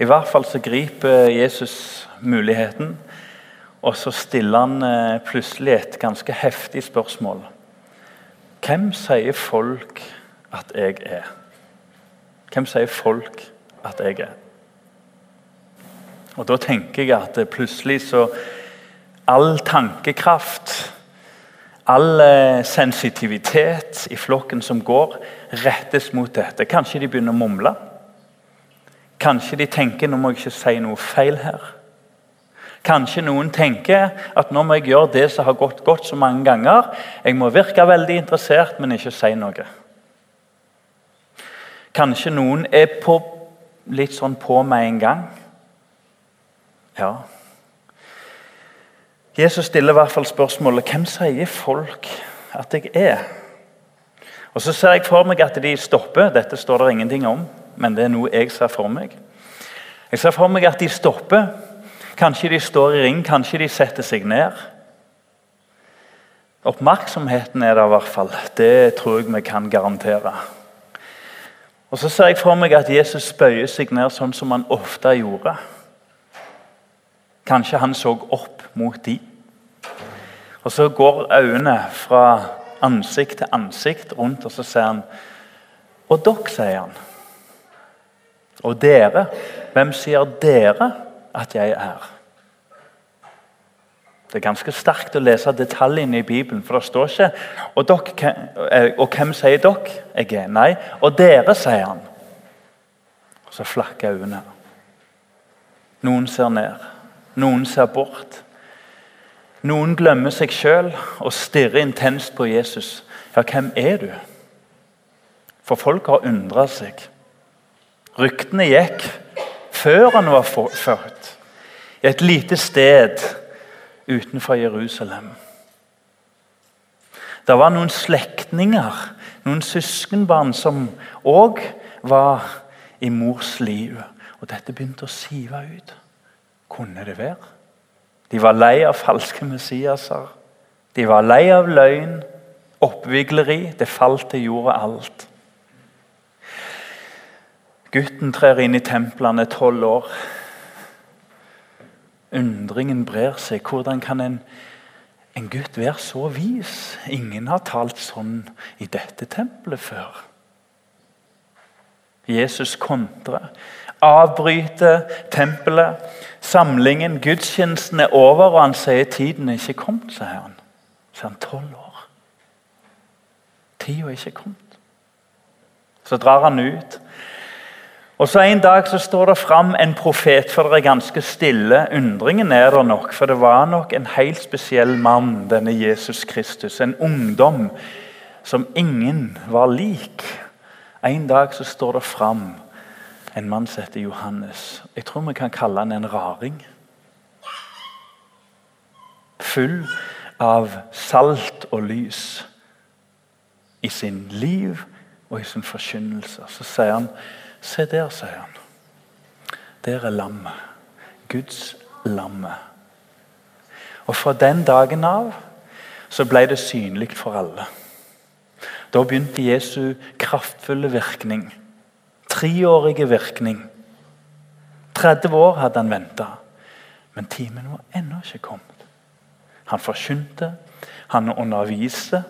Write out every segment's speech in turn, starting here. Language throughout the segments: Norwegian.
I hvert fall så griper Jesus muligheten, og så stiller han eh, plutselig et ganske heftig spørsmål. Hvem sier folk at jeg er? Hvem sier folk at jeg er? Og Da tenker jeg at plutselig så All tankekraft, all eh, sensitivitet i flokken som går, rettes mot dette. Kanskje de begynner å mumle. Kanskje de tenker nå må jeg ikke si noe feil her. Kanskje noen tenker at nå må jeg gjøre det som har gått godt så mange ganger. Jeg må virke veldig interessert, men ikke si noe. Kanskje noen er på, litt sånn på med en gang. Ja. Jesus stiller i hvert fall spørsmålet hvem sier folk at jeg er? Og Så ser jeg for meg at de stopper. Dette står det ingenting om, men det er noe jeg ser for meg. Jeg ser for meg at de stopper. Kanskje de står i ring, kanskje de setter seg ned. Oppmerksomheten er der i hvert fall. Det tror jeg vi kan garantere. Og Så ser jeg for meg at Jesus bøyer seg ned sånn som han ofte gjorde. Kanskje han så opp mot de. Og Så går øynene fra ansikt til ansikt rundt, og så sier han Og dere, sier han. Og dere. Hvem sier dere at jeg er? Det er ganske sterkt å lese detaljene i Bibelen, for det står ikke og, dere, eh, og hvem sier dere jeg er? Nei, og dere, sier han. Og så flakker øynene. Noen ser ned, noen ser bort. Noen glemmer seg sjøl og stirrer intenst på Jesus. Ja, hvem er du? For folk har undra seg. Ryktene gikk før han var født, i et lite sted utenfor Jerusalem. Det var noen slektninger, noen søskenbarn, som òg var i mors liv. Og dette begynte å sive ut. Kunne det være? De var lei av falske Messiaser. De var lei av løgn, oppvigleri. Det falt til jorda alt. Gutten trer inn i templene, tolv år. Undringen brer seg. Hvordan kan en, en gutt være så vis? Ingen har talt sånn i dette tempelet før. Jesus kontrer, avbryter tempelet Samlingen, gudstjenesten, er over, og han sier tiden er ikke kommet. sier han. Så er han tolv år. Tida er ikke kommet. Så drar han ut. Og så En dag så står det fram en profet, for det er ganske stille. Undringen er der nok, for det var nok en helt spesiell mann, denne Jesus Kristus. En ungdom som ingen var lik. En dag så står det fram en mann som heter Johannes. Jeg tror vi kan kalle han en raring. Full av salt og lys i sin liv og i sin forkynnelse. Så sier han Se der, sier han. Der er lammet. Guds lammet. Og fra den dagen av så ble det synlig for alle. Da begynte Jesu kraftfulle virkning treårige virkning. 30 år hadde han venta, men timen var ennå ikke kommet. Han forkynte, han underviste.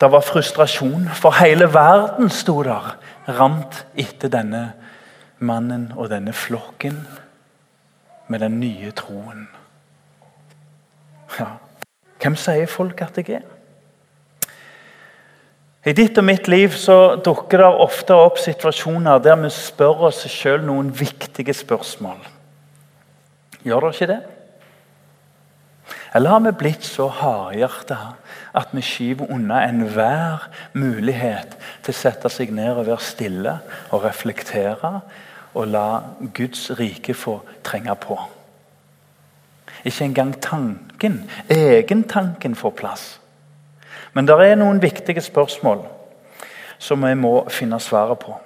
Det var frustrasjon, for hele verden sto der, rant etter denne mannen og denne flokken med den nye troen. Ja. Hvem sier folk at jeg er? I ditt og mitt liv så dukker det ofte opp situasjoner der vi spør oss sjøl noen viktige spørsmål. Gjør det ikke det? Eller har vi blitt så hardhjerta at vi skyver unna enhver mulighet til å sette seg ned og være stille og reflektere og la Guds rike få trenge på? Ikke engang tanken, egentanken, får plass. Men det er noen viktige spørsmål som vi må finne svaret på.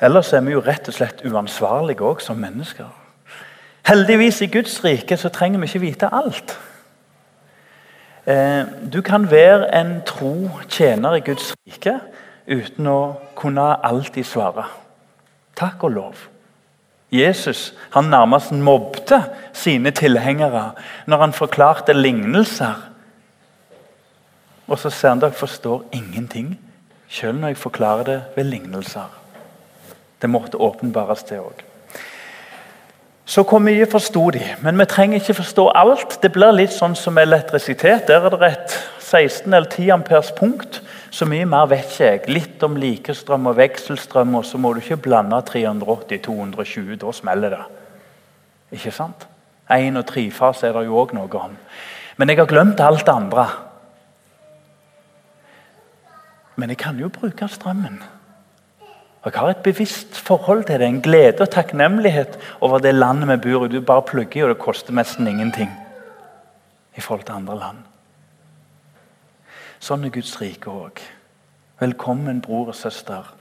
Ellers er vi jo rett og slett uansvarlige òg som mennesker. Heldigvis i Guds rike så trenger vi ikke vite alt. Eh, du kan være en tro tjener i Guds rike uten å kunne alltid svare. Takk og lov. Jesus han nærmest mobbte sine tilhengere når han forklarte lignelser. Og så ser han dere forstår ingenting, selv når jeg forklarer det ved lignelser. Det måtte åpenbares, det òg. Så hvor mye forsto de? Men vi trenger ikke forstå alt. Det blir litt sånn som elektrisitet. Der er det et 16 eller 10 amperes punkt. Så mye mer vet ikke jeg. Litt om likestrøm og vekselstrøm, og så må du ikke blande 380-220. Da smeller det. Ikke sant? Én- og trefase er det jo òg noe om. Men jeg har glemt alt det andre. Men jeg kan jo bruke strømmen. Og Jeg har et bevisst forhold til det, en glede og takknemlighet over det landet vi bor i. Du bare plugger, og det koster nesten ingenting i forhold til andre land. Sånn er Guds rike òg. Velkommen, bror og søster.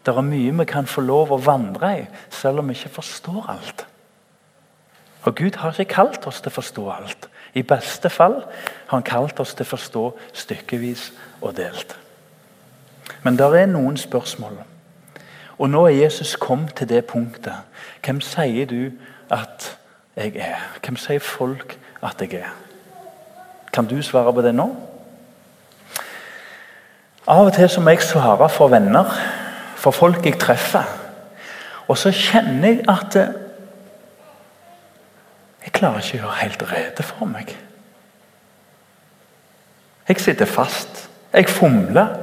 Det er mye vi kan få lov å vandre i, selv om vi ikke forstår alt. Og Gud har ikke kalt oss til å forstå alt. I beste fall har han kalt oss til å forstå stykkevis og delt. Men det er noen spørsmål. Og nå er Jesus kommet til det punktet. Hvem sier du at jeg er? Hvem sier folk at jeg er? Kan du svare på det nå? Av og til så må jeg svare for venner, for folk jeg treffer. Og så kjenner jeg at jeg klarer ikke å gjøre helt rede for meg. Jeg sitter fast. Jeg fomler.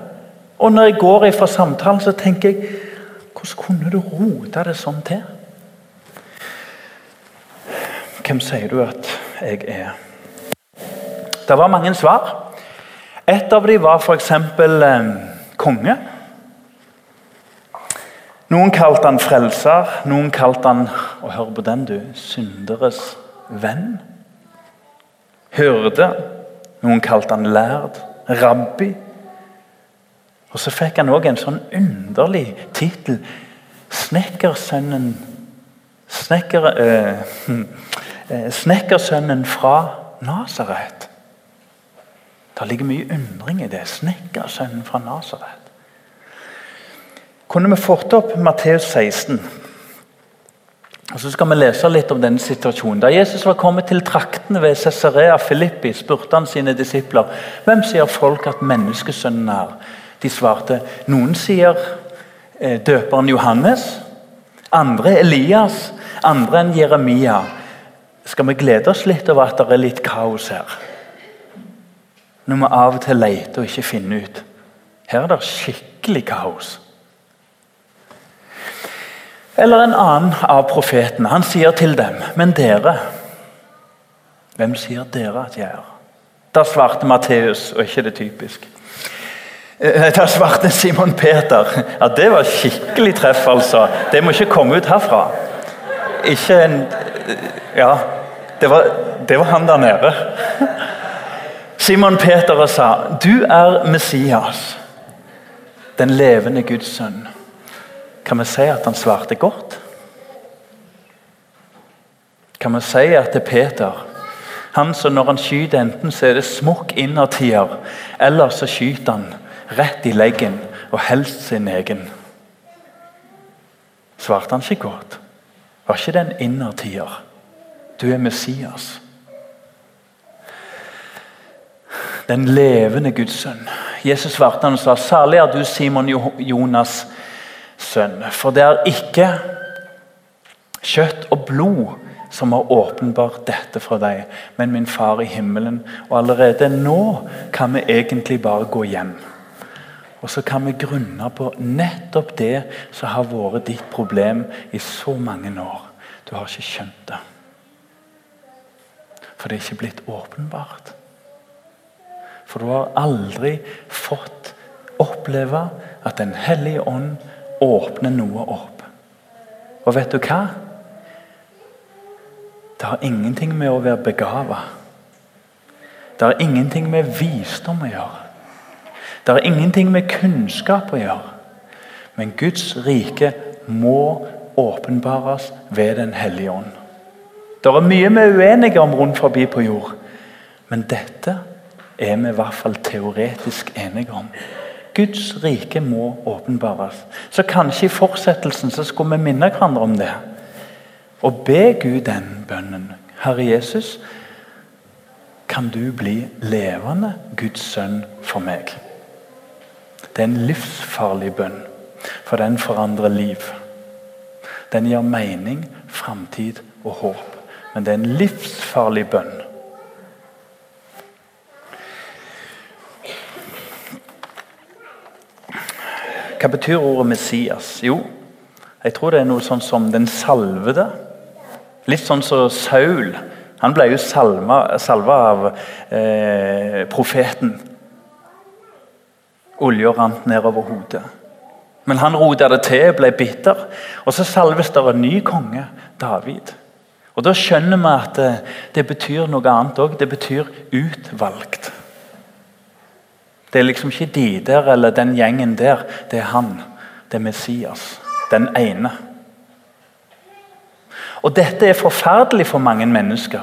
Og når jeg går ifra samtalen, så tenker jeg Hvordan kunne du rote det sånn til? Hvem sier du at jeg er? Det var mange svar. Et av dem var f.eks. Eh, konge. Noen kalte han frelser, noen kalte han og hør på den du, synderes venn. Hyrde. Noen kalte han lærd. Rabbi. Og så fikk han òg en sånn underlig tittel. Snekkersønnen Snekker, eh, Snekkersønnen fra Nasaret. Det ligger mye undring i det. Snekkersønnen fra Nasaret. Kunne vi fått opp Matteus 16? Og Så skal vi lese litt om denne situasjonen. Da Jesus var kommet til traktene ved Cesarea Filippi, spurte han sine disipler hvem sier folk at menneskesønnen er. De svarte noen sier eh, døperen Johannes, andre Elias, andre enn Jeremia. Skal vi glede oss litt over at det er litt kaos her? Når vi av og til leter og ikke finner ut. Her er det skikkelig kaos. Eller en annen av profetene. Han sier til dem, men dere Hvem sier dere at jeg er? Da svarte Matteus, og ikke det typisk. Eh, da svarte Simon Peter ja, det var skikkelig treff, altså. Det må ikke komme ut herfra. Ikke en Ja, det var, det var han der nede. Simon Peter sa, 'Du er Messias, den levende Guds sønn'. Kan vi si at han svarte godt? Kan vi si at det er Peter han som når han skyter, enten så er det smokk innertier, eller så skyter han rett i leggen, og helst sin egen. Svarte han ikke godt? Var ikke det en innertier? Du er Messias. Den levende Guds sønn. Jesus svarte han og sa, 'Særlig er du, Simon Jonas' sønn.' For det er ikke kjøtt og blod som har åpenbart dette for deg, men min far i himmelen. Og allerede nå kan vi egentlig bare gå hjem. Og så kan vi grunne på nettopp det som har vært ditt problem i så mange år. Du har ikke skjønt det. For det er ikke blitt åpenbart. For du har aldri fått oppleve at Den hellige ånd åpner noe opp. Og vet du hva? Det har ingenting med å være begava Det har ingenting med visdom å gjøre. Det er ingenting med kunnskap å gjøre. Men Guds rike må åpenbares ved Den hellige ånd. Det er mye vi er uenige om rundt forbi på jord, men dette er vi i hvert fall teoretisk enige om. Guds rike må åpenbares. Så kanskje i fortsettelsen så skulle vi minne hverandre om det. og be Gud den bønnen. Herre Jesus, kan du bli levende Guds sønn for meg? Det er en livsfarlig bønn, for den forandrer liv. Den gir mening, framtid og håp. Men det er en livsfarlig bønn. Hva betyr ordet Messias? Jo, jeg tror det er noe sånn som den salvede. Litt sånn som Saul. Han ble jo salva, salva av eh, profeten. Olja rant nedover hodet. Men han rota det til, ble bitter. Og så salves det en ny konge, David. Og Da skjønner vi at det, det betyr noe annet òg. Det betyr utvalgt. Det er liksom ikke de der eller den gjengen der. Det er han. Det er Messias. Den ene. Og Dette er forferdelig for mange mennesker.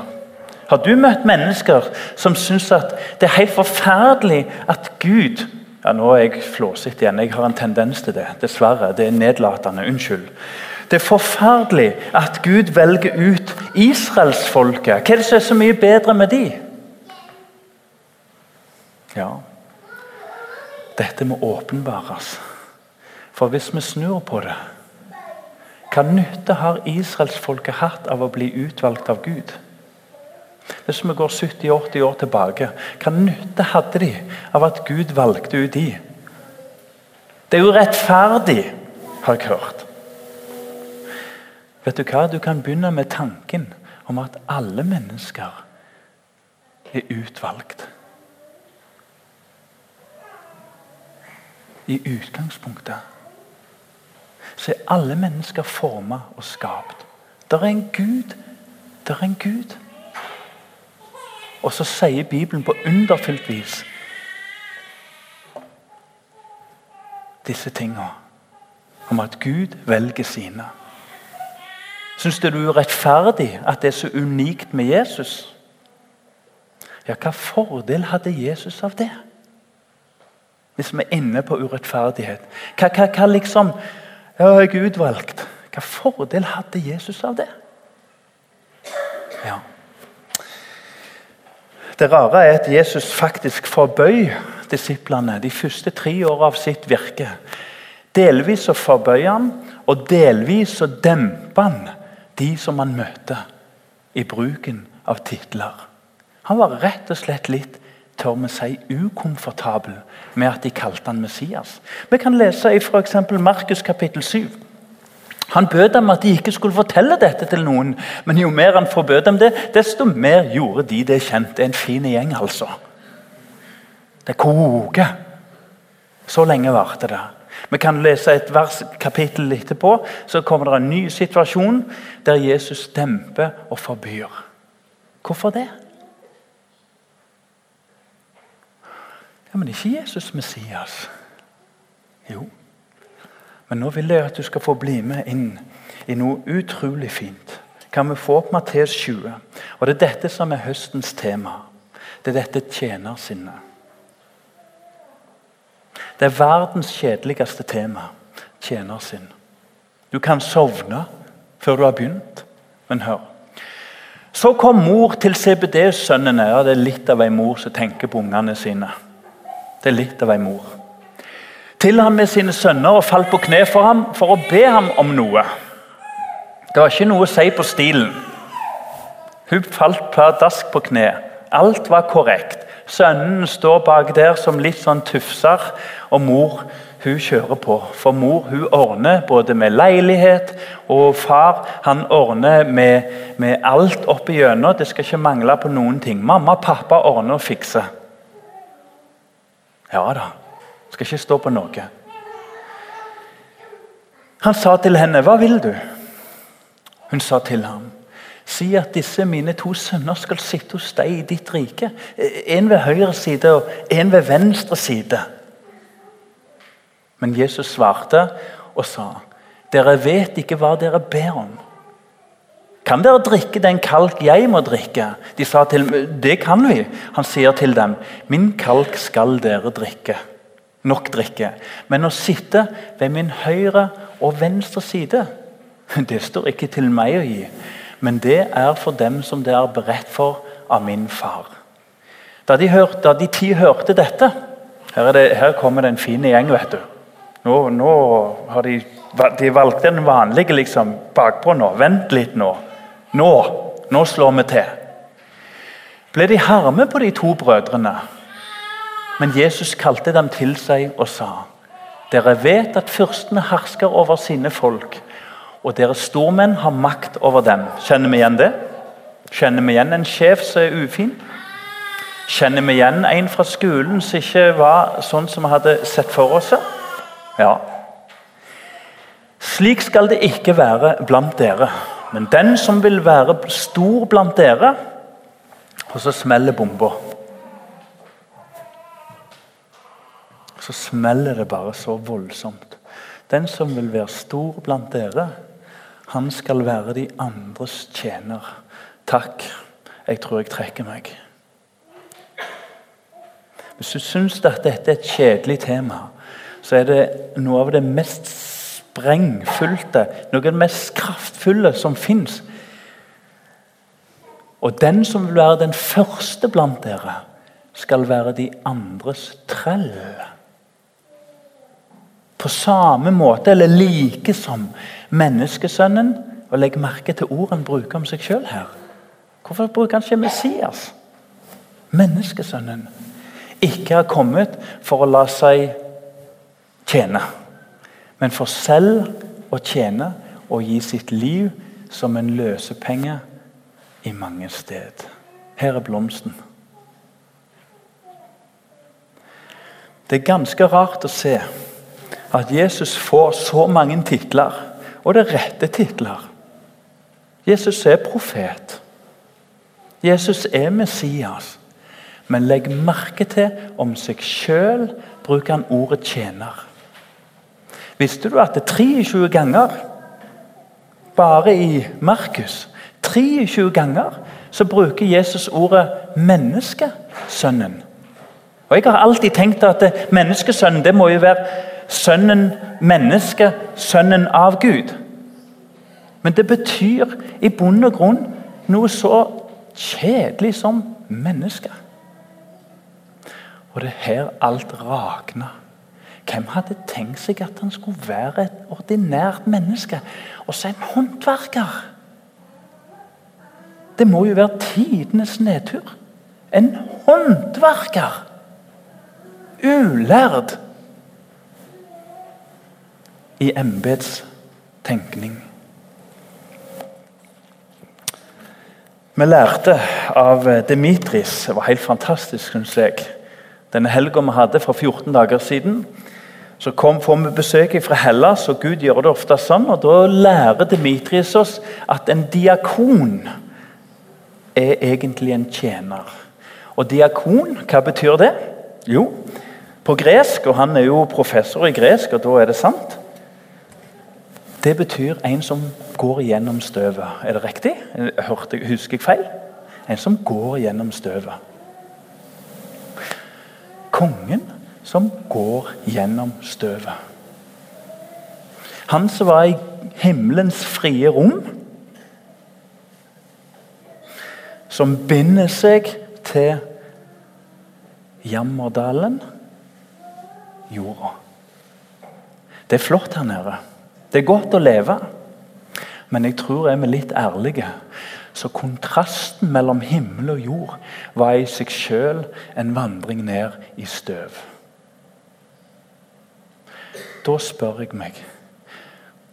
Har du møtt mennesker som syns at det er helt forferdelig at Gud ja, Nå er jeg flåsete igjen. Jeg har en tendens til det. Dessverre. Det er nedlatende. Unnskyld. Det er forferdelig at Gud velger ut israelsfolket. Hva er det som er så mye bedre med de? Ja, dette må åpenbares. For hvis vi snur på det Hva nytte har israelsfolket hatt av å bli utvalgt av Gud? Hvis vi går 70-80 år tilbake, hva nytte hadde de av at Gud valgte ut de? Det er jo rettferdig, har jeg hørt. Vet du hva? Du kan begynne med tanken om at alle mennesker er utvalgt. I utgangspunktet så er alle mennesker forma og skapt. Det er en Gud. Det er en Gud. Og så sier Bibelen på underfylt vis disse tinga om at Gud velger sine. Syns du det er urettferdig at det er så unikt med Jesus? Ja, hva fordel hadde Jesus av det? Hvis vi er inne på urettferdighet. Hva, hva, hva liksom Ja, jeg er utvalgt. Hva fordel hadde Jesus av det? Ja. Det rare er at Jesus faktisk forbøy disiplene de første tre årene av sitt virke. Delvis så forbøy han, og delvis så demper han de som han møter, i bruken av titler. Han var rett og slett litt tør vi si, ukomfortabel med at de kalte han Messias. Vi kan lese i f.eks. Markus kapittel 7. Han bød dem at de ikke skulle fortelle dette til noen, men jo mer han forbød dem det, desto mer gjorde de det kjent. Det er en fin gjeng, altså. Det koker. Så lenge varte det. Vi kan lese et vers, kapittel etterpå, så kommer det en ny situasjon der Jesus demper og forbyr. Hvorfor det? Ja, Men ikke Jesus Messias. Jo. Men nå vil jeg at du skal få bli med inn i noe utrolig fint. Kan vi få opp Matteus 20? Og Det er dette som er høstens tema. Det er dette tjenersinnet. Det er verdens kjedeligste tema. Tjenersinn. Du kan sovne før du har begynt, men hør. Så kom mor til CBD-sønnene. Ja, det er litt av ei mor som tenker på ungene sine. Det er litt av ei mor. Til ham med sine sønner og falt på kne for ham for å be ham om noe. Det var ikke noe å si på stilen. Hun falt pladask på kne. Alt var korrekt. Sønnen står bak der som litt sånn tufser, og mor hun kjører på. For mor hun ordner både med leilighet, og far han ordner med, med alt opp igjennom. Det skal ikke mangle på noen ting. Mamma og pappa ordner og fikser. Ja da. Skal ikke stå på noe. Han sa til henne, 'Hva vil du?' Hun sa til ham, 'Si at disse mine to sønner skal sitte hos deg i ditt rike.' En ved høyre side og en ved venstre side. Men Jesus svarte og sa, 'Dere vet ikke hva dere ber om.' Kan dere drikke den kalk jeg må drikke? De sa til ham, det kan vi. Han sier til dem, min kalk skal dere drikke. Nok drikke. Men å sitte ved min høyre og venstre side, Det står ikke til meg å gi, men det er for dem som det er beredt for av min far. Da de, hørte, da de ti hørte dette Her, det, her kommer det en fin gjeng. vet du. Nå, nå har de, de valgt den vanlige liksom, bakpå nå. Vent litt nå. Nå, nå slår vi til. Ble de harme på de to brødrene? Men Jesus kalte dem til seg og sa dere vet at fyrstene hersker over sine folk, og deres stormenn har makt over dem. Kjenner vi igjen det? Kjenner vi igjen en sjef som er ufin? Kjenner vi igjen en fra skolen som ikke var sånn som vi hadde sett for oss? Ja. Slik skal det ikke være blant dere. Men den som vil være stor blant dere Og så smeller bomba. Så smeller det bare så voldsomt. Den som vil være stor blant dere, han skal være de andres tjener. Takk, jeg tror jeg trekker meg. Hvis du syns at dette er et kjedelig tema, så er det noe av det mest sprengfylte, noe av det mest kraftfulle som fins. Og den som vil være den første blant dere, skal være de andres trell på samme måte eller like som menneskesønnen. Og legg merke til ord han bruker om seg sjøl her. Hvorfor bruker han ikke Messias? Menneskesønnen. Ikke har kommet for å la seg tjene, men for selv å tjene og gi sitt liv som en løsepenge i mange sted. Her er blomsten. Det er ganske rart å se at Jesus får så mange titler, og det er rette titler. Jesus er profet. Jesus er Messias. Men legg merke til om seg sjøl bruker han ordet 'tjener'. Visste du at det er 23 ganger, bare i Markus 23 ganger så bruker Jesus ordet 'menneskesønnen'. Og Jeg har alltid tenkt at menneskesønnen det må jo være sønnen menneske, sønnen av Gud. Men det betyr i bunn og grunn noe så kjedelig som menneske. Og det er her alt rakna. Hvem hadde tenkt seg at han skulle være et ordinært menneske? Og så en håndverker! Det må jo være tidenes nedtur. En håndverker! Ulærd i embetstenkning. Vi lærte av Dimitris, det var helt fantastisk, syns jeg. Denne helga vi hadde for 14 dager siden, så kom, får vi besøk fra Hellas, og Gud gjør det ofte sånn. og Da lærer Dimitris oss at en diakon er egentlig en tjener. Og diakon, hva betyr det? Jo, på gresk, og han er jo professor i gresk, og da er det sant det betyr en som går gjennom støvet. Er det riktig? Hørte, husker jeg feil? En som går gjennom støvet. Kongen som går gjennom støvet. Han som var i himmelens frie rom. Som binder seg til jammerdalen, jorda. Det er flott her nede. Det er godt å leve, men jeg tror er vi litt ærlige, så kontrasten mellom himmel og jord var i seg sjøl en vandring ned i støv. Da spør jeg meg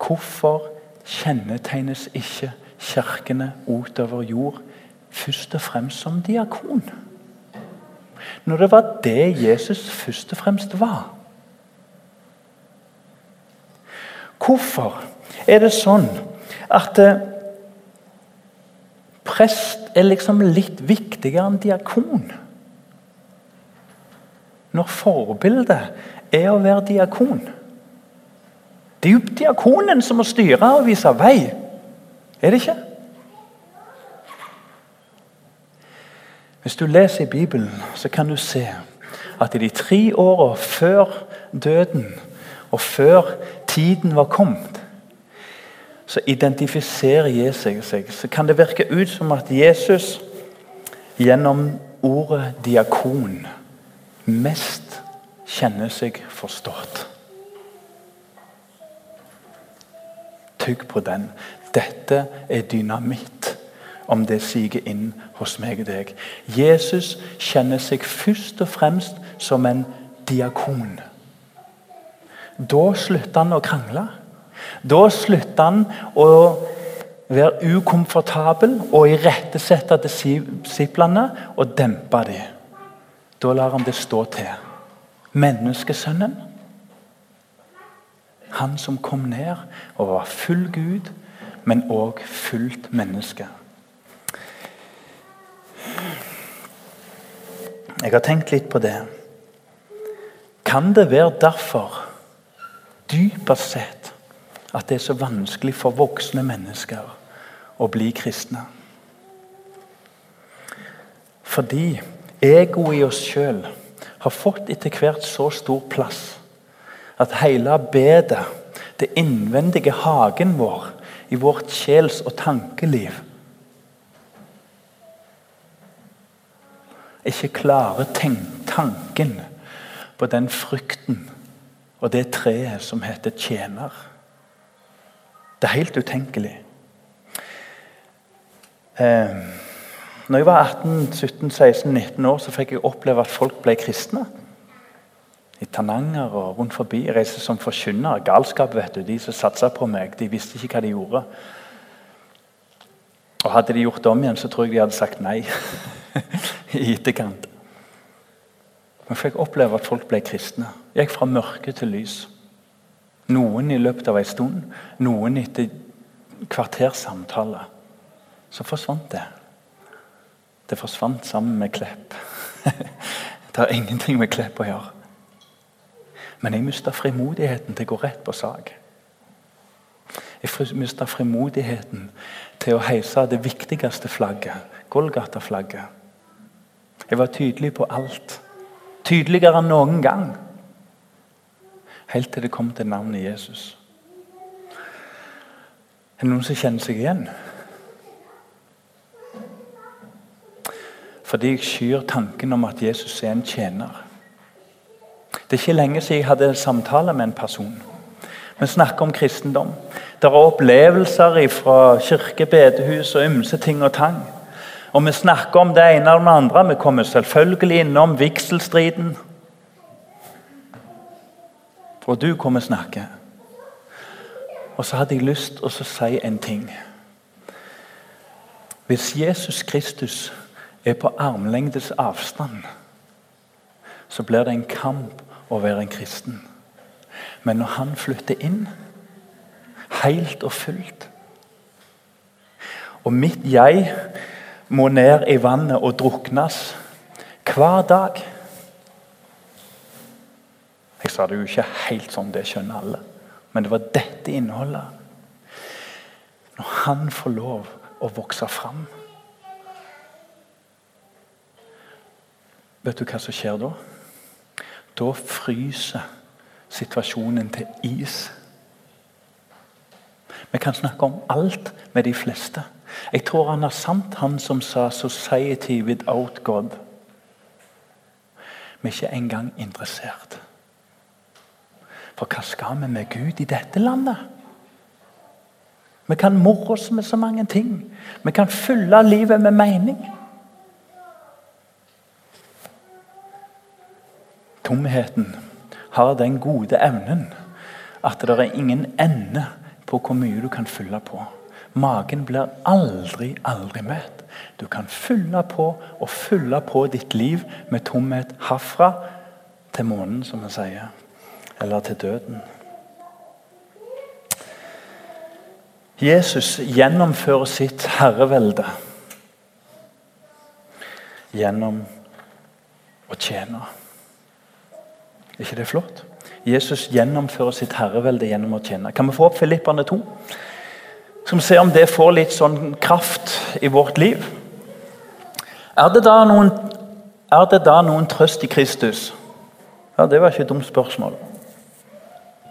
hvorfor kjennetegnes ikke kirkene utover jord først og fremst som diakon? Når det var det Jesus først og fremst var. Hvorfor er det sånn at eh, prest er liksom litt viktigere enn diakon? Når forbildet er å være diakon. Det er jo diakonen som må styre og vise vei, er det ikke? Hvis du leser i Bibelen, så kan du se at i de tre åra før døden og før tiden var kommet, så identifiserer Jesus seg, så kan det virke ut som at Jesus gjennom ordet diakon mest kjenner seg forstått. Tygg på den. Dette er dynamitt om det siger inn hos meg og deg. Jesus kjenner seg først og fremst som en diakon. Da slutter han å krangle. Da slutter han å være ukomfortabel og irettesette disiplene og dempe dem. Da lar han det stå til. Menneskesønnen, han som kom ned og var full Gud, men òg fullt menneske. Jeg har tenkt litt på det. Kan det være derfor, dypest sett, at det er så vanskelig for voksne mennesker å bli kristne? Fordi egoet i oss sjøl har fått etter hvert så stor plass at hele bedet, det innvendige hagen vår, i vårt sjels- og tankeliv ikke klarer tanken på den frykten og det treet som heter tjener. Det er helt utenkelig. Eh, når jeg var 18, 17, 16, 19 år, så fikk jeg oppleve at folk ble kristne. I Tananger og rundt forbi. Jeg reiste som forkynner. Galskap, vet du. De som satsa på meg, de visste ikke hva de gjorde. Og Hadde de gjort det om igjen, så tror jeg de hadde sagt nei. i etterkant. Men fikk oppleve at folk ble kristne. Gikk fra mørke til lys. Noen i løpet av en stund, noen etter kvartersamtale. Så forsvant det. Det forsvant sammen med Klepp. det har ingenting med Klepp å gjøre. Men jeg mista frimodigheten til å gå rett på sak. Jeg mista frimodigheten til å heise det viktigste flagget, Golgata-flagget. Jeg var tydelig på alt. Tydeligere enn noen gang. Helt til det kom til navnet Jesus. Er det noen som kjenner seg igjen? Fordi jeg skyr tanken om at Jesus er en tjener. Det er ikke lenge siden jeg hadde samtale med en person. Vi snakker om kristendom. Det er opplevelser fra kirke, bedehus og ymse ting og tang. Og vi snakker om det ene og det andre. Vi kommer selvfølgelig innom vigselstriden. Og du kommer snakke. Og så hadde jeg lyst til å si en ting. Hvis Jesus Kristus er på armlengdes avstand, så blir det en kamp å være en kristen. Men når han flytter inn, helt og fullt Og mitt jeg må ned i vannet og druknes hver dag. Jeg sa det jo ikke helt sånn, det skjønner alle. Men det var dette innholdet. Når han får lov å vokse fram Vet du hva som skjer da? Da fryser situasjonen til is. Vi kan snakke om alt med de fleste. Jeg tror han er sant, han som sa 'society without God'. Vi er ikke engang interessert. For hva skal vi med Gud i dette landet? Vi kan more oss med så mange ting. Vi kan fylle livet med mening. Tomheten har den gode evnen at det er ingen ende på hvor mye du kan fylle på. Magen blir aldri, aldri mett. Du kan fylle på og fylle på ditt liv med tomhet herfra til månen, som vi sier. Eller til døden. Jesus gjennomfører sitt herrevelde gjennom å tjene. Er ikke det flott? Jesus gjennomfører sitt herrevelde gjennom å tjene. Kan vi få opp Filipperne 2? Skal vi se om det får litt sånn kraft i vårt liv. Er det da noen, det da noen trøst i Kristus? Ja, Det var ikke et dumt spørsmål.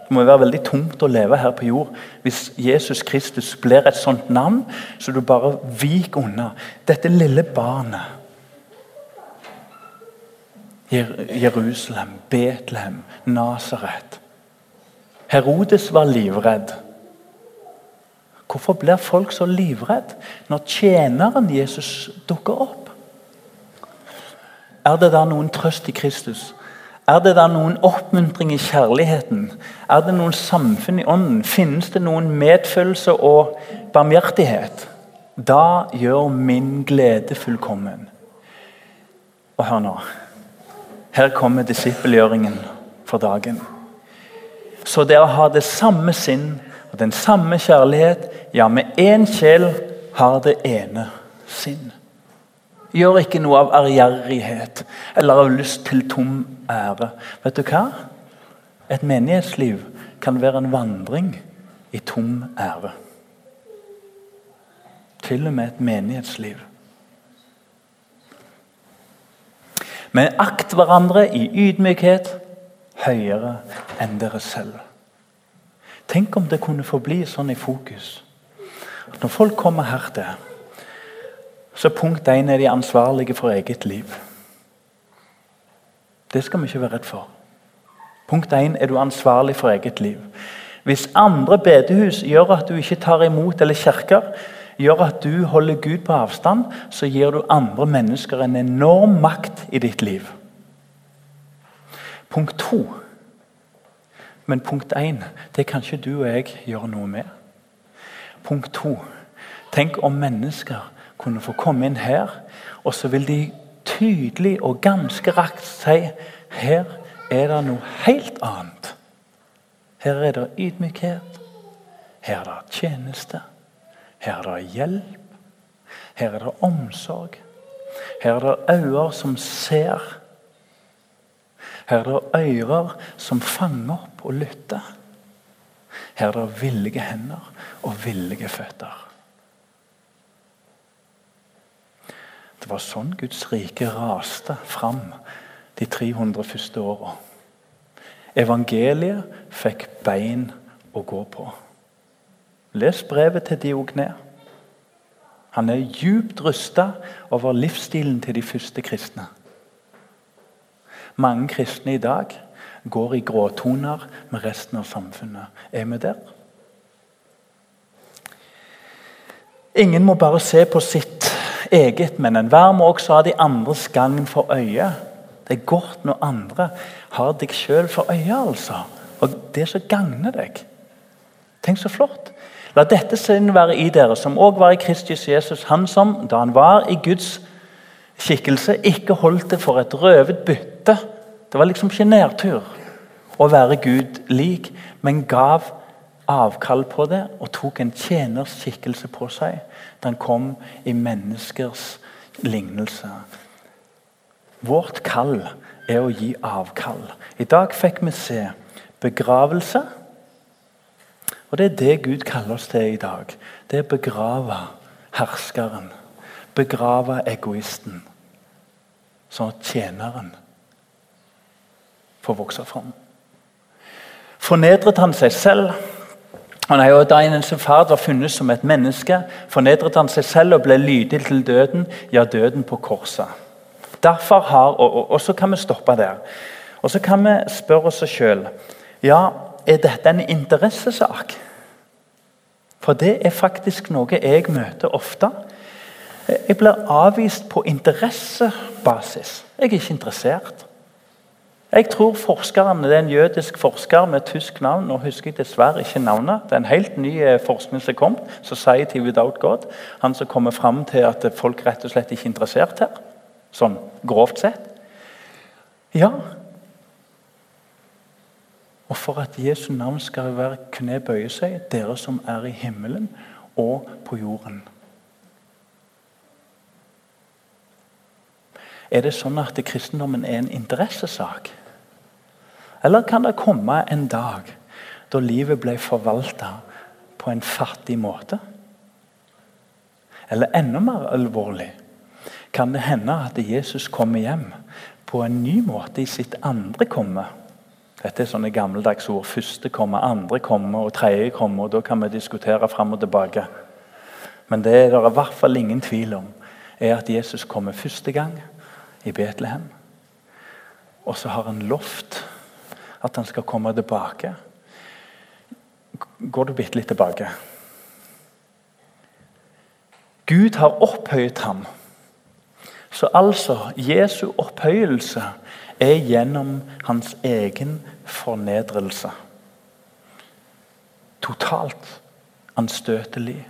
Det må være veldig tungt å leve her på jord hvis Jesus Kristus blir et sånt navn, så du bare viker unna. Dette lille barnet. Jerusalem, Betlehem, Nasaret. Herodes var livredd. Hvorfor blir folk så livredd når tjeneren Jesus dukker opp? Er det da noen trøst i Kristus? Er det da noen oppmuntring i kjærligheten? Er det noen samfunn i ånden? Finnes det noen medfølelse og barmhjertighet? Da gjør min glede fullkommen. Og hør nå. Her kommer disippelgjøringen for dagen. Så det å ha det samme sinn og den samme kjærlighet, ja, med én sjel, har det ene sinn. Gjør ikke noe av ærgjerrighet eller av lyst til tom ære. Vet du hva? Et menighetsliv kan være en vandring i tom ære. Til og med et menighetsliv. Men akt hverandre i ydmykhet høyere enn dere selv. Tenk om det kunne forbli sånn i fokus. At når folk kommer her til, så punkt én er de ansvarlige for eget liv. Det skal vi ikke være redd for. Punkt én er du ansvarlig for eget liv. Hvis andre bedehus gjør at du ikke tar imot, eller kirker gjør at du holder Gud på avstand, så gir du andre mennesker en enorm makt i ditt liv. Punkt to Men punkt én det kan ikke du og jeg gjøre noe med. Punkt to Tenk om mennesker kunne få komme inn her, og så vil de tydelig og ganske rakt si her er det noe helt annet. Her er det ydmykhet. Her er det tjeneste. Her er det hjelp. Her er det omsorg. Her er det øyne som ser. Her er det ører som fanger opp og lytter. Her er det villige hender og villige føtter. Det var sånn Guds rike raste fram de 300 første åra. Evangeliet fikk bein å gå på. Les brevet til Diogné. Han er djupt rysta over livsstilen til de første kristne. Mange kristne i dag går i gråtoner med resten av samfunnet. Er vi der? Ingen må bare se på sitt eget, men enhver må også ha de andres gagn for øye. Det er godt når andre har deg sjøl for øye, altså. Og det som gagner deg. Tenk så flott. La dette sinn være i dere, som òg var i Kristus Jesus, han som, da han var i Guds skikkelse, ikke holdt det for et røvet bytte. Det var liksom ikke nedtur å være Gud lik, men gav avkall på det og tok en tjeners skikkelse på seg han kom i menneskers lignelse. Vårt kall er å gi avkall. I dag fikk vi se begravelse. Og det er det Gud kaller oss til i dag. Det er å herskeren. Begrave egoisten. Sånn at tjeneren får vokse fram. Fornedret han seg selv og jo da en far var funnet som et menneske, fornedret han seg selv og ble lydig til døden, ja, døden på korset. Derfor har, og, og, og så kan vi stoppe der. Og så kan vi spørre oss sjøl ja, er dette en interessesak. For det er faktisk noe jeg møter ofte. Jeg blir avvist på interessebasis. Jeg er ikke interessert. Jeg tror forskeren, Det er en jødisk forsker med tysk navn. nå husker jeg dessverre ikke navnet. Det er en helt ny eh, forskning som kom. Society Without God. Han som kommer fram til at folk rett og slett ikke er interessert her. Sånn grovt sett. Ja. Og for at Jesu navn skal være kne bøye seg, dere som er i himmelen og på jorden. Er det sånn at kristendommen er en interessesak? Eller kan det komme en dag da livet ble forvalta på en fattig måte? Eller enda mer alvorlig kan det hende at Jesus kommer hjem på en ny måte i sitt andre komme. Dette er sånne gammeldags ord. Første kommer, andre kommer og tredje kommer. og Da kan vi diskutere fram og tilbake. Men det er det i hvert fall ingen tvil om, er at Jesus kommer første gang i Betlehem. Og så har han lovt at han skal komme tilbake. Går du bitte litt tilbake? Gud har opphøyet ham. Så altså, Jesu opphøyelse er gjennom hans egen fornedrelse. Totalt anstøtelig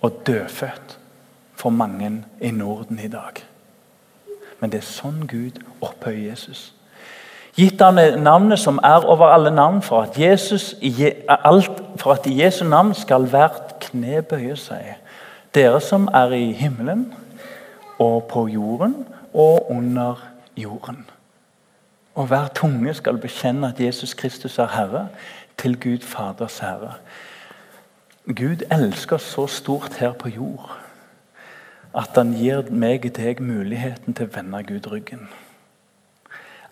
og dødfødt for mange i Norden i dag. Men det er sånn Gud opphøyer Jesus. Gitt han navnet som er over alle navn, for at, Jesus, alt, for at i Jesu navn skal hvert kne bøye seg. Dere som er i himmelen og på jorden og under jorden. Og hver tunge skal bekjenne at Jesus Kristus er Herre, til Gud Faders Herre. Gud elsker så stort her på jord at han gir meg og deg muligheten til å vende Gud ryggen.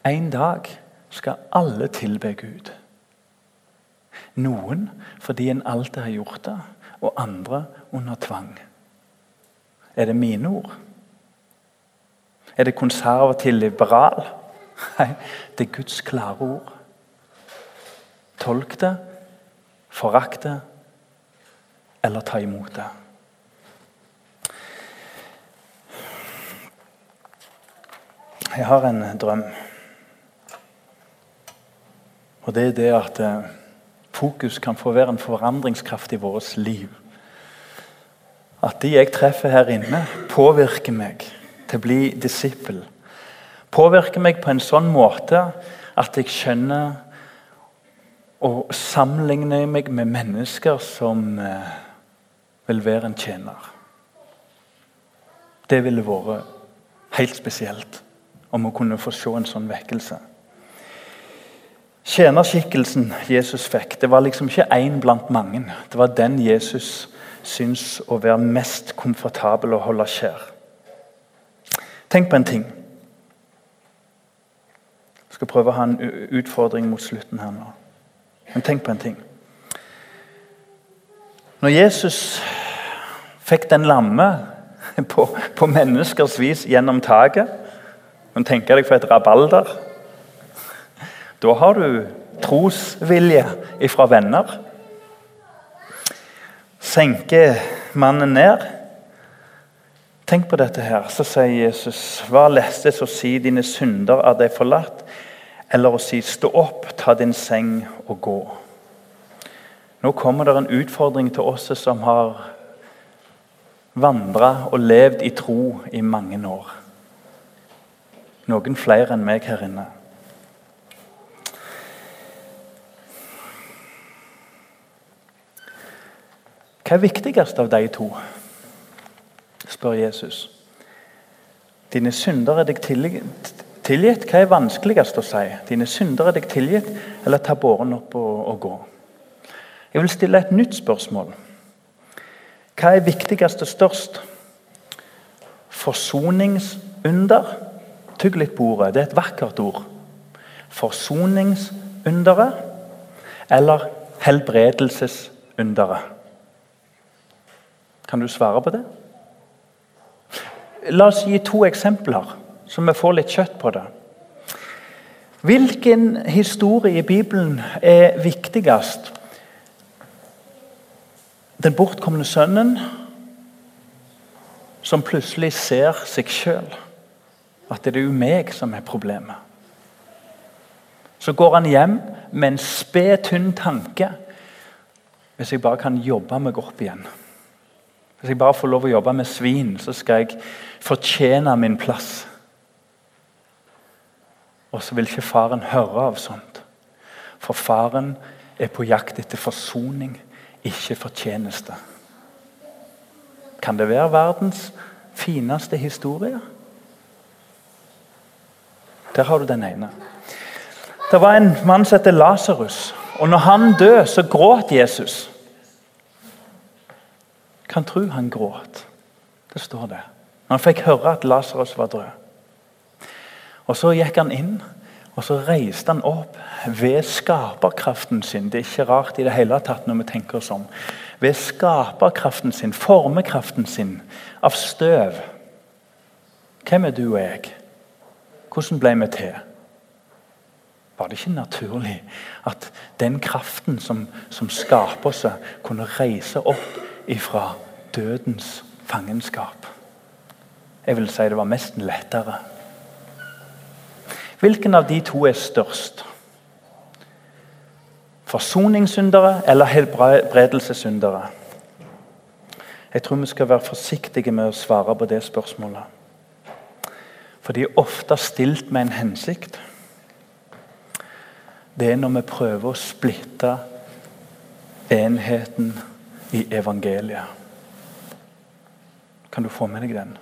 En dag skal alle tilbe Gud. Noen fordi en alltid har gjort det, og andre under tvang. Er det mine ord? Er det konservativ liberal? Nei, det er Guds klare ord. Tolk det, forakt det, eller ta imot det. Jeg har en drøm. Og det er det at eh, fokus kan få være en forandringskraft i vårt liv. At de jeg treffer her inne, påvirker meg til å bli disippel. Påvirker meg på en sånn måte at jeg skjønner og sammenligner meg med mennesker som eh, vil være en tjener. Det ville vært helt spesielt om å kunne få se en sånn vekkelse. Tjenerskikkelsen Jesus fikk, det var liksom ikke én blant mange. Det var den Jesus syns å være mest komfortabel å holde kjær. Tenk på en ting. Jeg skal prøve å ha en utfordring mot slutten her nå. Men tenk på en ting. Når Jesus fikk den lamme på, på menneskers vis gjennom taket men tenke deg for et rabalder. Da har du trosvilje ifra venner. Senke mannen ned. Tenk på dette her. Så sier Jesus, hva lestes å si dine synder er deg forlatt, eller å si stå opp, ta din seng og gå. Nå kommer det en utfordring til oss som har vandra og levd i tro i mange år. Noen flere enn meg her inne. Hva er viktigst av de to? spør Jesus. Dine synder er deg tilgitt. Hva er vanskeligst å si? Dine synder er deg tilgitt, eller ta båren opp og, og gå? Jeg vil stille et nytt spørsmål. Hva er viktigst og størst? Forsoningsunder Tygg litt på ordet. Det er et vakkert ord. Forsoningsunderet eller helbredelsesunderet. Kan du svare på det? La oss gi to eksempler, så vi får litt kjøtt på det. Hvilken historie i Bibelen er viktigst? Den bortkomne sønnen som plutselig ser seg sjøl at det er jo meg som er problemet. Så går han hjem med en sped, tynn tanke. Hvis jeg bare kan jobbe meg opp igjen. Hvis jeg bare får lov å jobbe med svin, så skal jeg fortjene min plass. Og så vil ikke faren høre av sånt. For faren er på jakt etter forsoning, ikke fortjeneste. Kan det være verdens fineste historie? Der har du den ene. Det var en mann som heter Lasarus. Og når han døde, så gråt Jesus. Kan tro han gråt. Det står det. Når han fikk høre at Lasarus var død. Og Så gikk han inn, Og så reiste han opp ved skaperkraften sin. Det er ikke rart i det hele tatt når vi tenker oss om. Ved skaperkraften sin, formekraften sin, av støv. Hvem er du og jeg? Hvordan ble vi til? Var det ikke naturlig at den kraften som, som skaper oss, kunne reise opp ifra dødens fangenskap? Jeg vil si det var mest lettere. Hvilken av de to er størst? Forsoningssyndere eller helbredelsessyndere? Jeg tror vi skal være forsiktige med å svare på det spørsmålet. For de er ofte stilt med en hensikt. Det er når vi prøver å splitte enheten i evangeliet. Kan du få med deg den?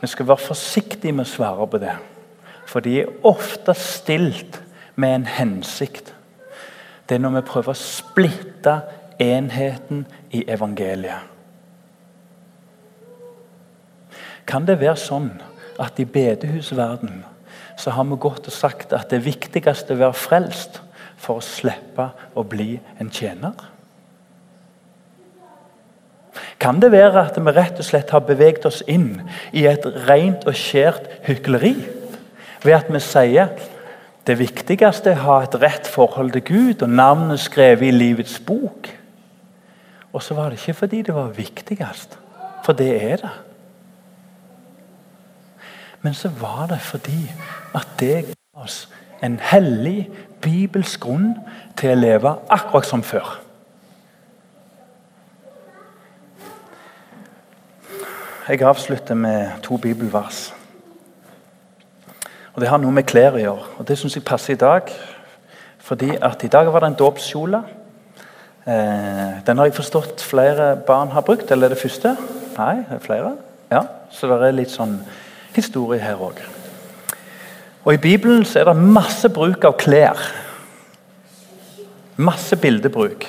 Vi skal være forsiktige med å svare på det. For de er ofte stilt med en hensikt. Det er når vi prøver å splitte enheten i evangeliet. Kan det være sånn at i bedehusverdenen så har vi gått og sagt at det viktigste er å være frelst for å slippe å bli en tjener? Kan det være at vi rett og slett har beveget oss inn i et rent og skjært hykleri? ved at vi sier det viktigste er å ha et rett forhold til Gud og navnet skrevet i livets bok. Og så var det ikke fordi det var viktigst, for det er det. Men så var det fordi at det ga oss en hellig bibelsk grunn til å leve akkurat som før. Jeg avslutter med to bibelvers. Og Det har noe med klær å gjøre. og Det syns jeg passer i dag. Fordi at i dag var det en dåpskjole. Eh, den har jeg forstått flere barn har brukt. Eller er det første? Nei, det er flere. Ja, Så det er litt sånn historie her òg. Og I Bibelen så er det masse bruk av klær. Masse bildebruk.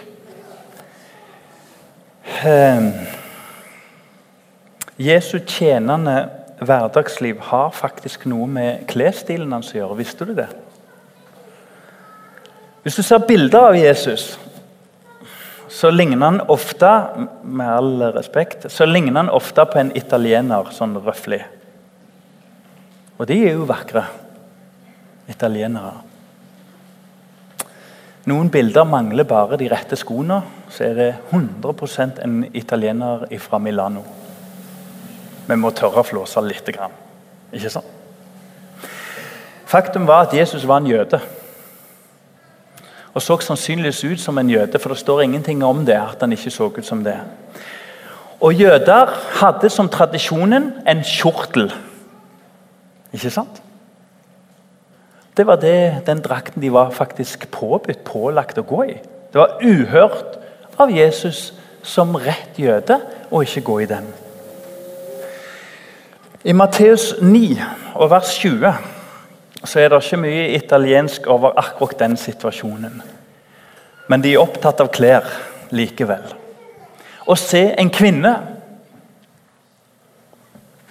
Eh, Jesu tjenende hverdagsliv har faktisk noe med klesstilen hans å gjøre. Visste du det? Hvis du ser bilder av Jesus, så ligner han ofte med all respekt, så ligner han ofte på en italiener, sånn røftlig. Og de er jo vakre. Italienere. Noen bilder mangler bare de rette skoene. Så er det 100 en italiener fra Milano. Vi må tørre å flåse litt. Ikke sant? Faktum var at Jesus var en jøde. Og så sannsynligvis ut som en jøde, for det står ingenting om det. at han ikke så ut som det. Og Jøder hadde som tradisjonen en kjortel. Ikke sant? Det var det, den drakten de var faktisk påbudt, pålagt å gå i. Det var uhørt av Jesus som rett jøde å ikke gå i den. I Matteus 9 og vers 20 så er det ikke mye italiensk over akkurat den situasjonen. Men de er opptatt av klær likevel. Å se en kvinne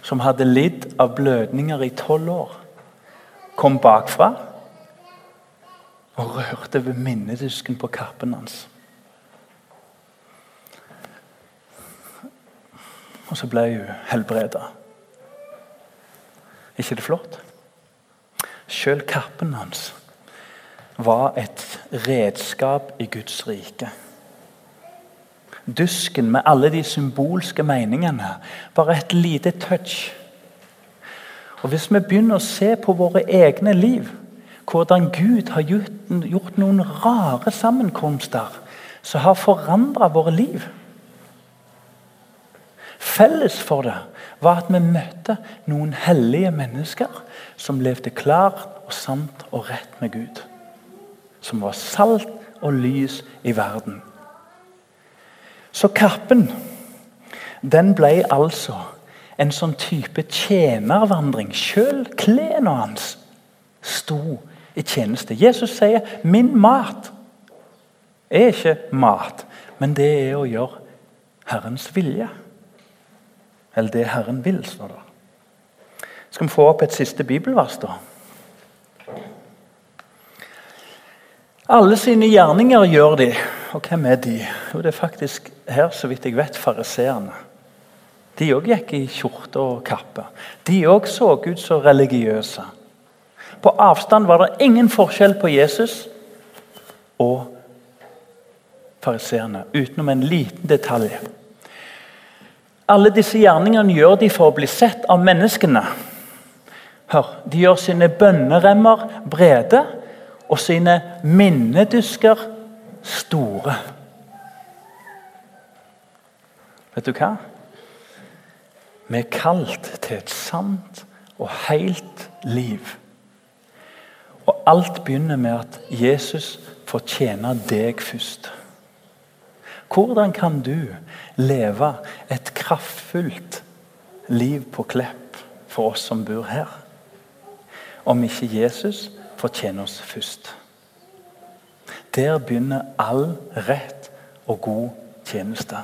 som hadde lidd av blødninger i tolv år, kom bakfra og rørte ved minnedisken på kappen hans. Og så ble hun helbreda ikke det flott? Sjøl kappen hans var et redskap i Guds rike. Dusken med alle de symbolske meningene bare et lite touch. Og Hvis vi begynner å se på våre egne liv, hvordan Gud har gjort noen rare sammenkomster som har forandra våre liv Felles for det var at vi møtte noen hellige mennesker som levde klart og sant og rett med Gud. Som var salt og lys i verden. Så kappen den ble altså en sånn type tjenervandring. Sjøl klærne hans sto i tjeneste. Jesus sier 'min mat' er ikke mat, men det er å gjøre Herrens vilje. Eller det Herren vil, står det. Skal vi få opp et siste bibelvers, da? Alle sine gjerninger gjør de. Og hvem er de? Jo, det er faktisk her, så vidt jeg vet, fariseerne. De òg gikk i skjorte og kappe. De òg så ut så religiøse. På avstand var det ingen forskjell på Jesus og fariseerne, utenom en liten detalj. Alle disse gjerningene gjør de for å bli sett av menneskene. Hør, De gjør sine bønneremmer brede og sine minnedusker store. Vet du hva? Vi er kalt til et sant og helt liv. Og alt begynner med at Jesus får tjene deg først. Hvordan kan du leve et kraftfullt liv på Klepp for oss som bor her, om ikke Jesus får tjene oss først? Der begynner all rett og god tjeneste.